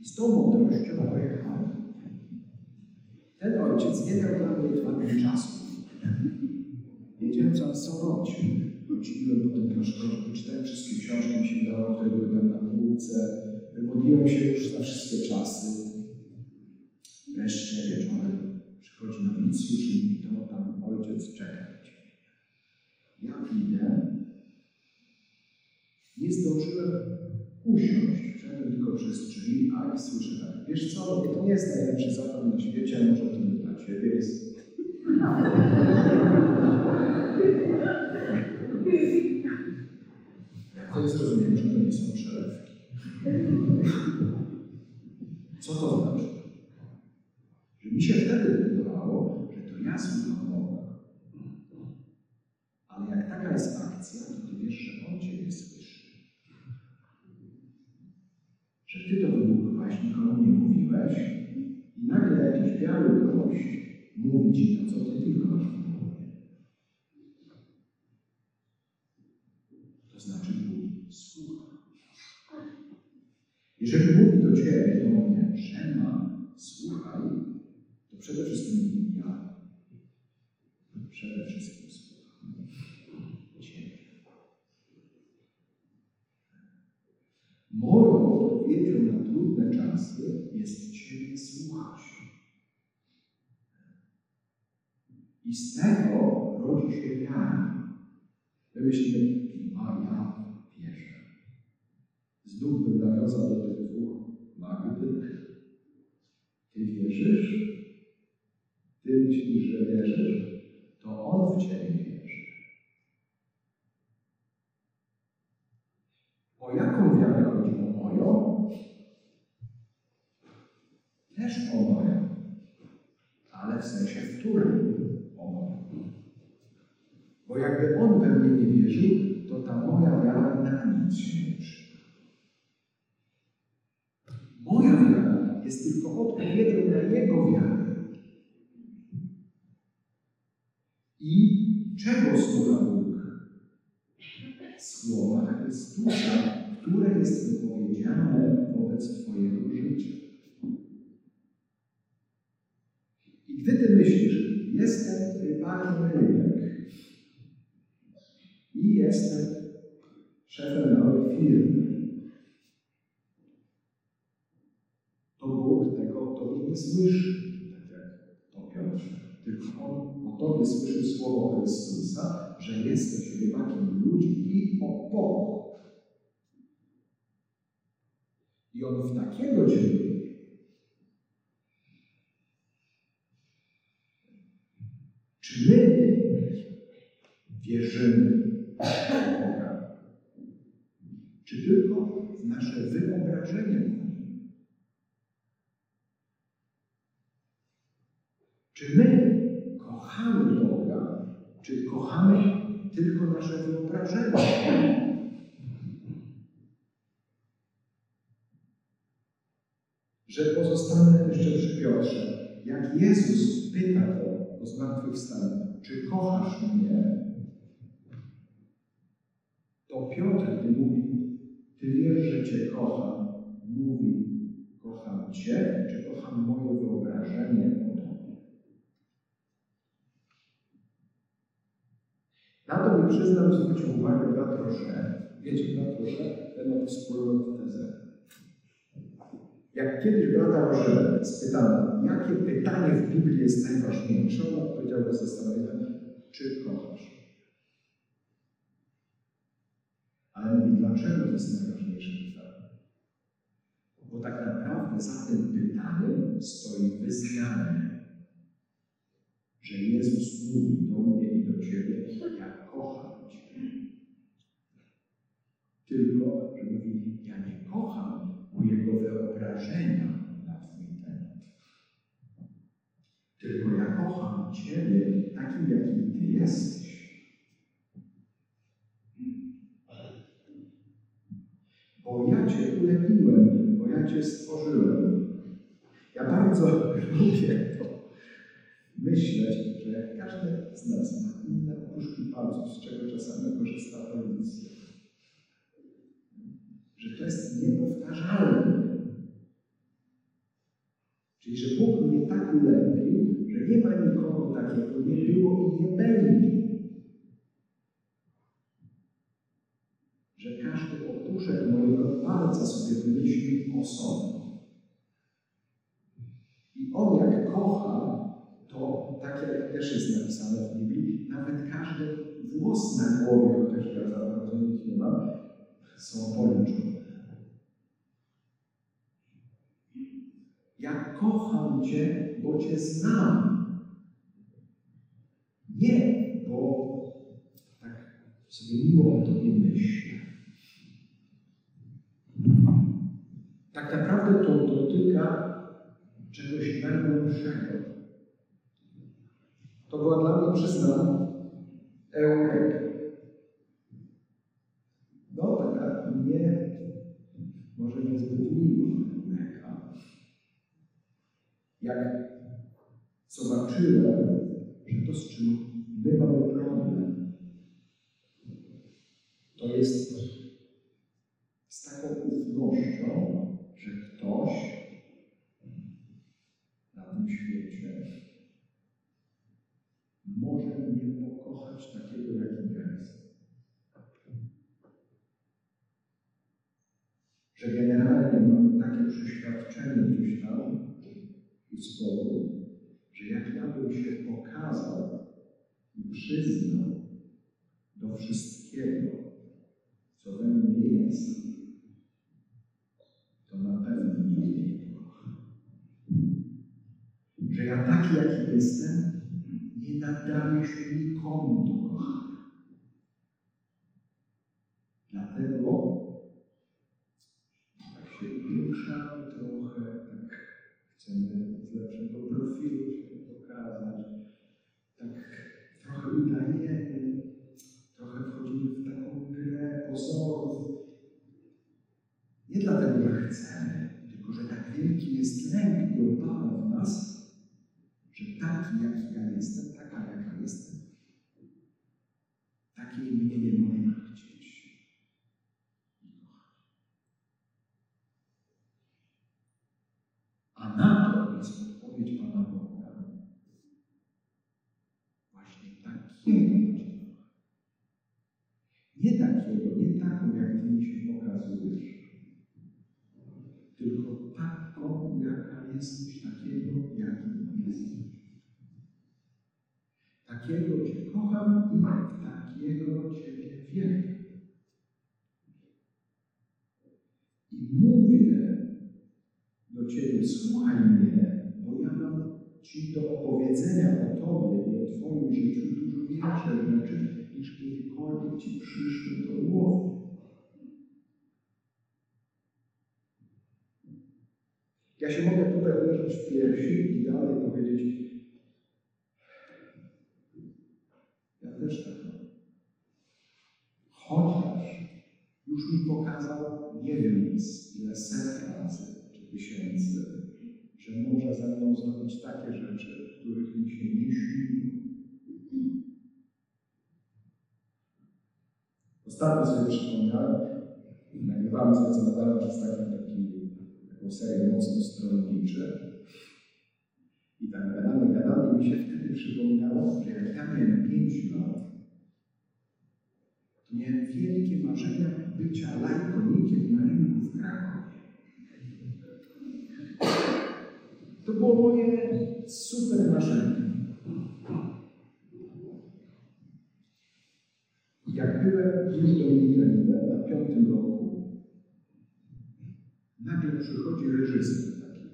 I z tą mądrością pojechałem. Ten ojciec nie miał dla mnie dni czasu. Wiedziałem, co on Sobocie. Chodziłem potem troszkę, czytałem wszystkie książki, mi się wydawało, które były tam na półce. Modliłem się już za wszystkie czasy. Wreszcie wieczorem przychodzi nowicjusz i mówi, to tam ojciec czeka. Ja idę. Nie zdążyłem usiąść, wszedłem tylko przez drzwi, a i słyszę tak, wiesz co, to nie jest najlepszy zakon na świecie, może to dla Ciebie jest. Wtedy zrozumiałem, że to nie są przelewki. Co to znaczy? Że mi się wtedy wydawało, że to ja Boga. Ale jak taka jest akcja, to ty wiesz, że On Ciebie słyszy. Że Ty to wymówkowałeś, nikomu mówiłeś i nagle jakiś biały gość mówi Ci to, co Ty tylko masz. To znaczy Bóg słucha. Jeżeli mówi do Ciebie, do mnie, że ma, słuchaj, to przede wszystkim ja. Przede wszystkim słucham Ciebie. Moją odpowiedzią na trudne czasy jest Ciebie słuchać. I z tego rodzi się wiara. My myślimy, a ja wierzę. Znów bym nawiązał do tych dwóch Magdy. Ty wierzysz? Ty myślisz, że wierzysz? To On w Ciebie wierzy. O jaką wiarę chodzi? O moją? Też o moją. Ale w sensie w którym o moją. Bo jakby Wierzył, to ta moja wiara na nic się nie przyda. Moja wiara jest tylko odpowiedzią na Jego wiarę. I czego słucha Bóg? Słowa Chrystusa, które jest wypowiedziane wobec Twojego życia. I gdy Ty myślisz, jestem Panem rynek i jestem szefem nowej firmy. To Bóg tego tobie nie słyszy, tak jak to Piotr. Tylko On o tobie słyszył słowo Chrystusa, że jesteś rybakiem ludzi i o Bogu. I On w takiego dzień Czy my wierzymy czy tylko nasze wyobrażenie? Czy my kochamy Boga, czy kochamy tylko nasze wyobrażenie? Że pozostanę jeszcze przy Piotrze. Jak Jezus pyta go o zmartwychwstanie, czy kochasz mnie? To Piotr, gdy mówi, Ty wiesz, że Cię kocham, mówi, kocham Cię, czy kocham moje wyobrażenie o Tobie? Na to mi przyznam, zwrócił uwagę brat Rosze. Wiecie, brat Rosze, ten ma wspólną tezę. Jak kiedyś brata Roże spytano, jakie pytanie w Biblii jest najważniejsze, on odpowiedział bez zastanowienia, czy kochasz? Ale mówi, dlaczego to jest najważniejsze pytanie? Bo tak naprawdę za tym pytaniem stoi wyznanie, że Jezus mówi do mnie i do Ciebie, ja kocham Cię. Tylko, że mówi, ja nie kocham mojego wyobrażenia na Twój temat. Tylko ja kocham Ciebie takim, jakim Ty jesteś. Bo ja Cię ulepiłem, bo ja Cię stworzyłem. Ja bardzo lubię to myśleć, że każdy z nas ma inne opuszki palców, z czego czasami korzysta policja. Że to jest niepowtarzalne. Czyli, że Bóg mnie tak ulepił, że nie ma nikogo takiego, nie było i nie będzie. Że każdy opuszek palca sobie wymyślił osobno. I On jak kocha, to tak jak też jest napisane w Biblii, nawet każdy włos na głowie, chociaż ja za bardzo nic nie mam, są policzone. Ja kocham Cię, bo Cię znam. Nie, bo tak sobie miło o Tobie myślę. Tak naprawdę to dotyka czegoś najgłębszego. To była dla mnie, przyznam, eureka. No, taka nie, może niezbyt miła eureka. Jak zobaczyłem, że to, z czym my mamy problem, to jest z taką ufnością, że ktoś na tym świecie może mnie pokochać takiego, jakim ja jestem. Że generalnie mam takie przeświadczenie gdzieś tam z Bogu, że jak ja bym się pokazał i przyznał do wszystkiego, co we mnie jest, to na pewno mnie nie pokocha. Że ja taki, jaki jestem, nie nadaje się nikomu do kochania. Dlatego tak się ruszamy trochę, tak chcemy z lepszego profilu się pokazać, tak trochę udajemy, trochę wchodzimy w taką grę pozorów. Nie dlatego, że chcemy, tylko że tak wielki jest lęk i obawa w nas, że taki, jaki ja jestem, taka, jaka jestem, takiej mnie nie można chcieć. A na to jest odpowiedź Pana Boga. Właśnie takiego Cię kocha. Nie takiego, nie taką, jak Ty mi się pokazujesz, tylko taką, jaka jesteś, takiego, jakim jesteś. Takiego Cię kocham i takiego Ciebie wierzę. I mówię do Ciebie, słuchaj mnie, bo ja mam Ci do opowiedzenia o Tobie i o Twoim życiu dużo większe rzeczy, niż kiedykolwiek Ci przyszły do głowy. Ja się mogę tutaj uderzyć w piersi i dalej powiedzieć, ja też tak mam. Chociaż już mi pokazał, nie wiem ile set razy czy tysięcy, że może ze mną zrobić takie rzeczy, których mi się nie śniło. Ostatnio sobie przypomniałem, nagrywamy sobie co nadal przez taki, serię mocno stronniczy. I tak gadamy, gadamy mi się wtedy przypomniało, że jak ja miałem 5 lat, to miałem wielkie marzenia bycia lajkonikiem na rynku w Krakowie. To było moje super marzenie. Jak byłem już dominikaninem na piątym roku, nagle przychodzi reżyser taki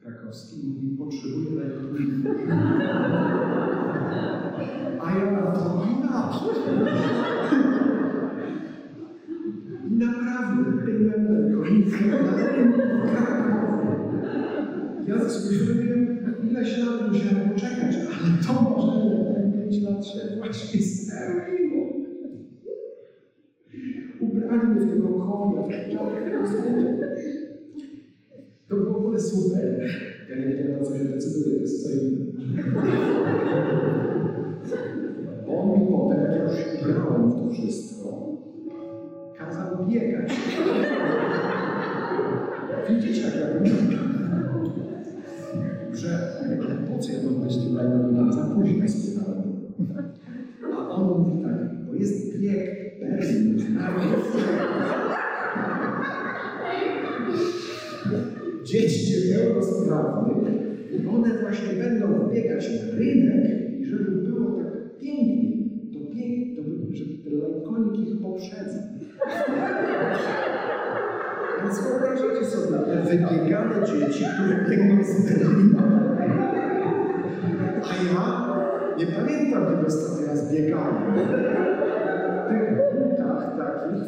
krakowski i mówi, potrzebuję lajkonika. A ja na to inaczej. Naprawdę byłem lajkonikiem na Krakowie. Ja zrobiłem ileś lat musiałem poczekać, ale to może ten 5 lat się właśnie spełniło. Mnie w tego konia, To było w ogóle super. Ja nie wiedziałem, na co się decyduje, to jest co innego. On mi potem, jak ja już się ubrałem w to wszystko, kazał biegać. Widzicie, jak ja że po co ja mam być tym lajnowym, za późno spiewałem. A on mówi tak, bo jest bieg Dzieci niepełnosprawnych i one właśnie będą biegać na rynek i żeby było tak pięknie, to pięknie, to by, żeby ten lajkonik ich poprzedza. Więc wyobrażacie sobie te wybiegane dzieci, które biegną z. A ja nie pamiętam, kiedy ostatni raz biegałem. W tych butach takich,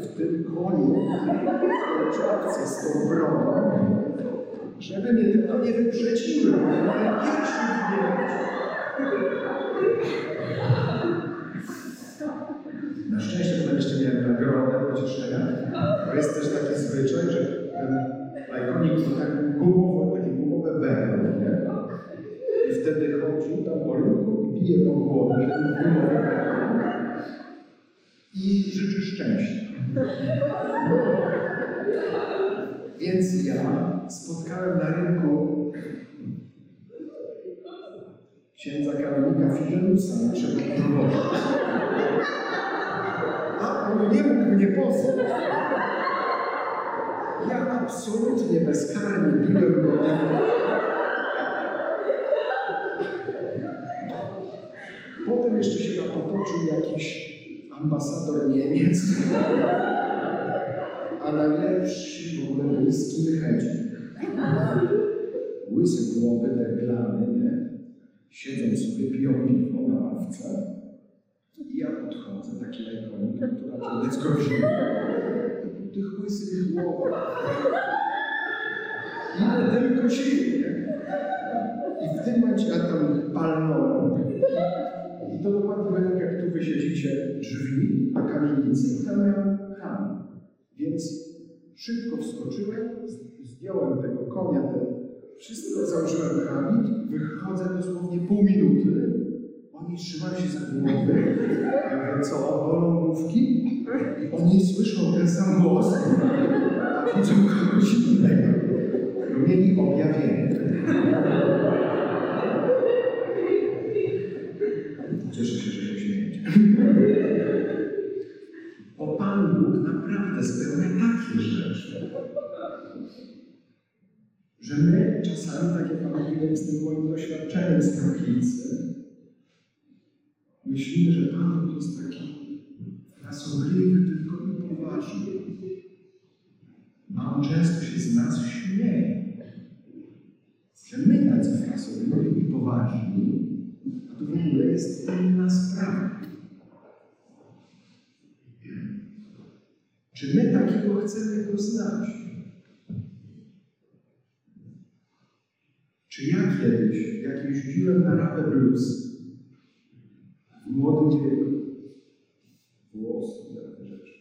koniu, w czapce z tą brodą, żeby mnie tylko nie wyprzedziły, ja pierwszy. Na szczęście to jeszcze miałem nagrodę pocieszenia, bo jest też taki zwyczaj, że ten lajkonik to tak gumowe, takie gumowe berło, nie? I wtedy chodził tam po rynku i bije po głowie berło i życzy szczęścia. Więc ja spotkałem na rynku księdza kanonika Fidelusa, naszego proboszcza. A on nie mógł mnie poznać. Ja absolutnie bezkarnie biłem go Potem jeszcze się potoczył jakiś ambasador Niemiec, a najlepsi w ogóle byli skinheadzi. Łysy głowy, deglany, nie? Siedzą sobie, piją piwo na ławce. I ja podchodzę, taki lajkonik, która to jest groźny. Tych łysych głowach. Ile tylko sił, nie? I w tym momencie ja tam palnąłem. I to dokładnie będzie jak tu wy siedzicie drzwi na kamienicy. I tam miałem tam. Więc szybko wskoczyłem, zdjąłem tego konia, ten, wszystko założyłem habit, wychodzę dosłownie pół minuty. Oni trzymają się za głowy. Co, bolą główki? I oni słyszą ten sam głos, a widzą kogoś innego. Mieli objawienie. Cieszę się, że się śmiejecie. Bo Pan Bóg naprawdę spełnia takie rzeczy, że my czasami, tak jak Pan z tym moim doświadczeniem z Krokicy, myślimy, że Pan Bóg jest taki frasobliwy, tylko i poważny. A On często się z nas śmieje. Że my tacy frasobliwi. i poważni, a to w ogóle jest inna sprawa. Czy my takiego chcemy go znać? Czy ja kiedyś, jak jeździłem na Radę Blues? W młodym wieku, włosy, takie rzeczy,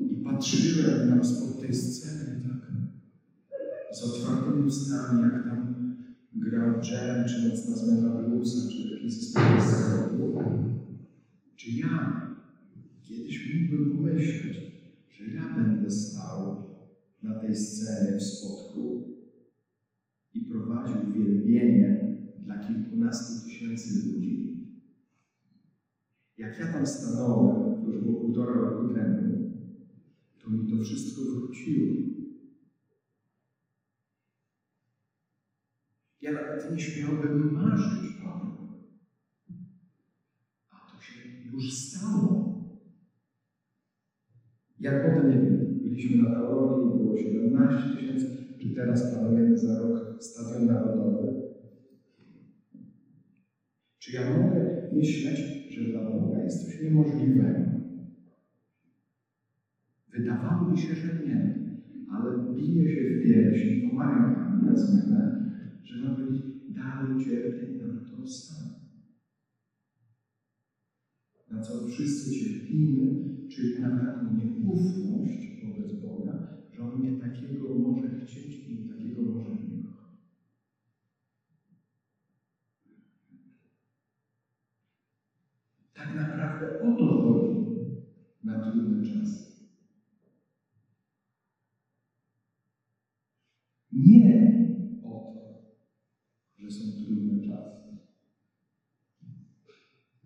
i patrzyłem tam spod tej sceny, tak, z otwartymi ustami, jak tam grał Jerem, czy Nocna Zmiana Bluesa, czy jakiś zespół Czy ja kiedyś mógłbym pomyśleć, że ja będę stał na tej scenie w spotku i prowadził wielbienie dla kilkunastu tysięcy ludzi. Jak ja tam stanąłem, już było półtora roku temu, to mi to wszystko wróciło. Ja nawet nie śmiałbym marzyć o tym. A to się już stało. Jak potem, nie wiem, byliśmy na teologii, było 17 tysięcy, czy teraz planujemy za rok Stadion Narodowy. Czy ja mogę myśleć, że dla Boga jest coś niemożliwego? Wydawałoby się, że nie, ale bije się w piersi, pomaga na zmianę, że ma być dalej cierpień na to stan. Na co wszyscy cierpimy, czyli na taką nieufność wobec Boga, że On mnie takiego może chcieć i mnie takiego może nie kocha. Tak naprawdę o to chodzi na trudne czasy. Nie o to, że są trudne czasy.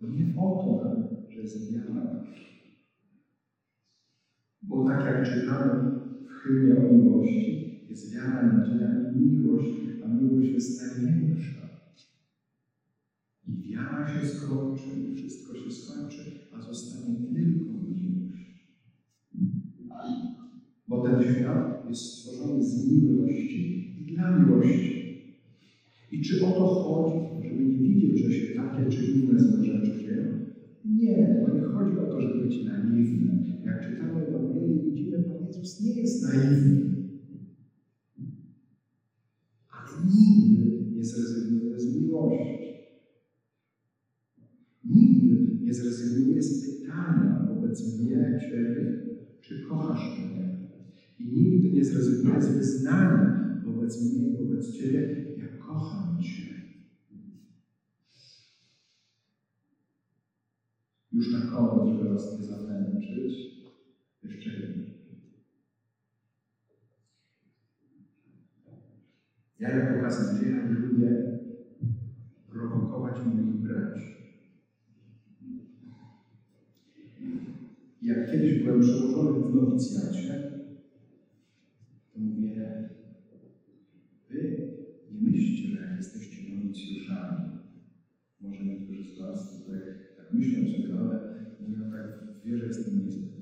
Nie o to nawet, że jest wiara. Bo tak jak czytamy w hymnie o miłości, jest wiara, nadzieja i miłość, a miłość jest największa. I wiara się skończy, i wszystko się skończy, a zostanie tylko miłość. Bo ten świat jest stworzony z miłości i dla miłości. I czy o to chodzi, żeby nie widzieć, że się takie czy inne złe rzeczy dzieją? Nie, bo nie chodzi o to, żeby być naiwnym. Jak czytamy Ewangelię, widzimy, Pan Jezus nie jest naiwny. Ale nigdy nie zrezygnuje z miłości. Nigdy nie zrezygnuje z pytania wobec mnie, Ciebie, czy kochasz mnie? I nigdy nie zrezygnuje z wyznania wobec mnie, wobec Ciebie, ja kocham Cię. Już na koniec, żeby Was nie zamęczyć, jeszcze jedno. Ja jako kaznodzieja lubię prowokować moich braci. Jak kiedyś byłem przełożony w nowicjacie, to mówię, wy nie myślcie, że jesteście nowicjuszami, może niektórzy z Was tutaj tak myślą sobie, ale mówią tak, w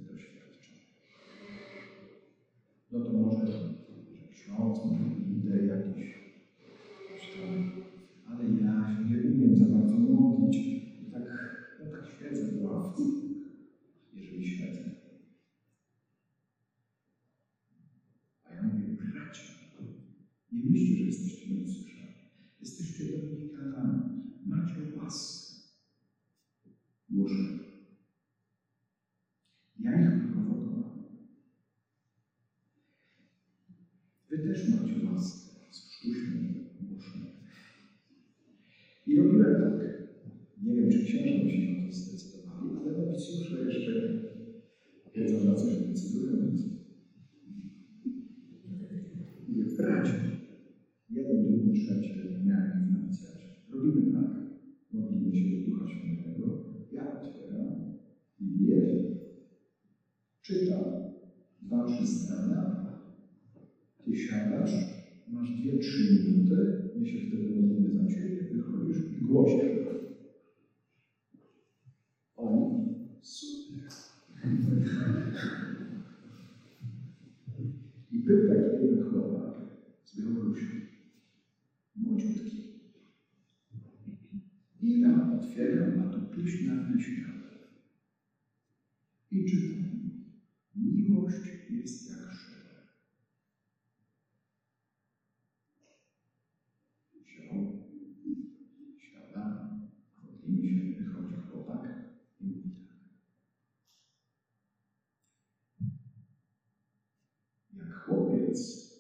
Powiedz,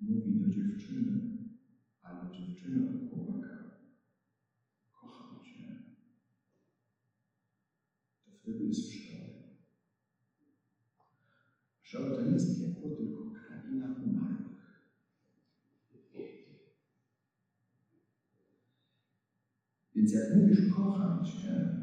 mówi do dziewczyny, ale dziewczyna do chłopaka, kocham cię. To wtedy jest szale. Szale to jest piekło, tylko kraina umarłych. Więc jak mówisz kocham cię,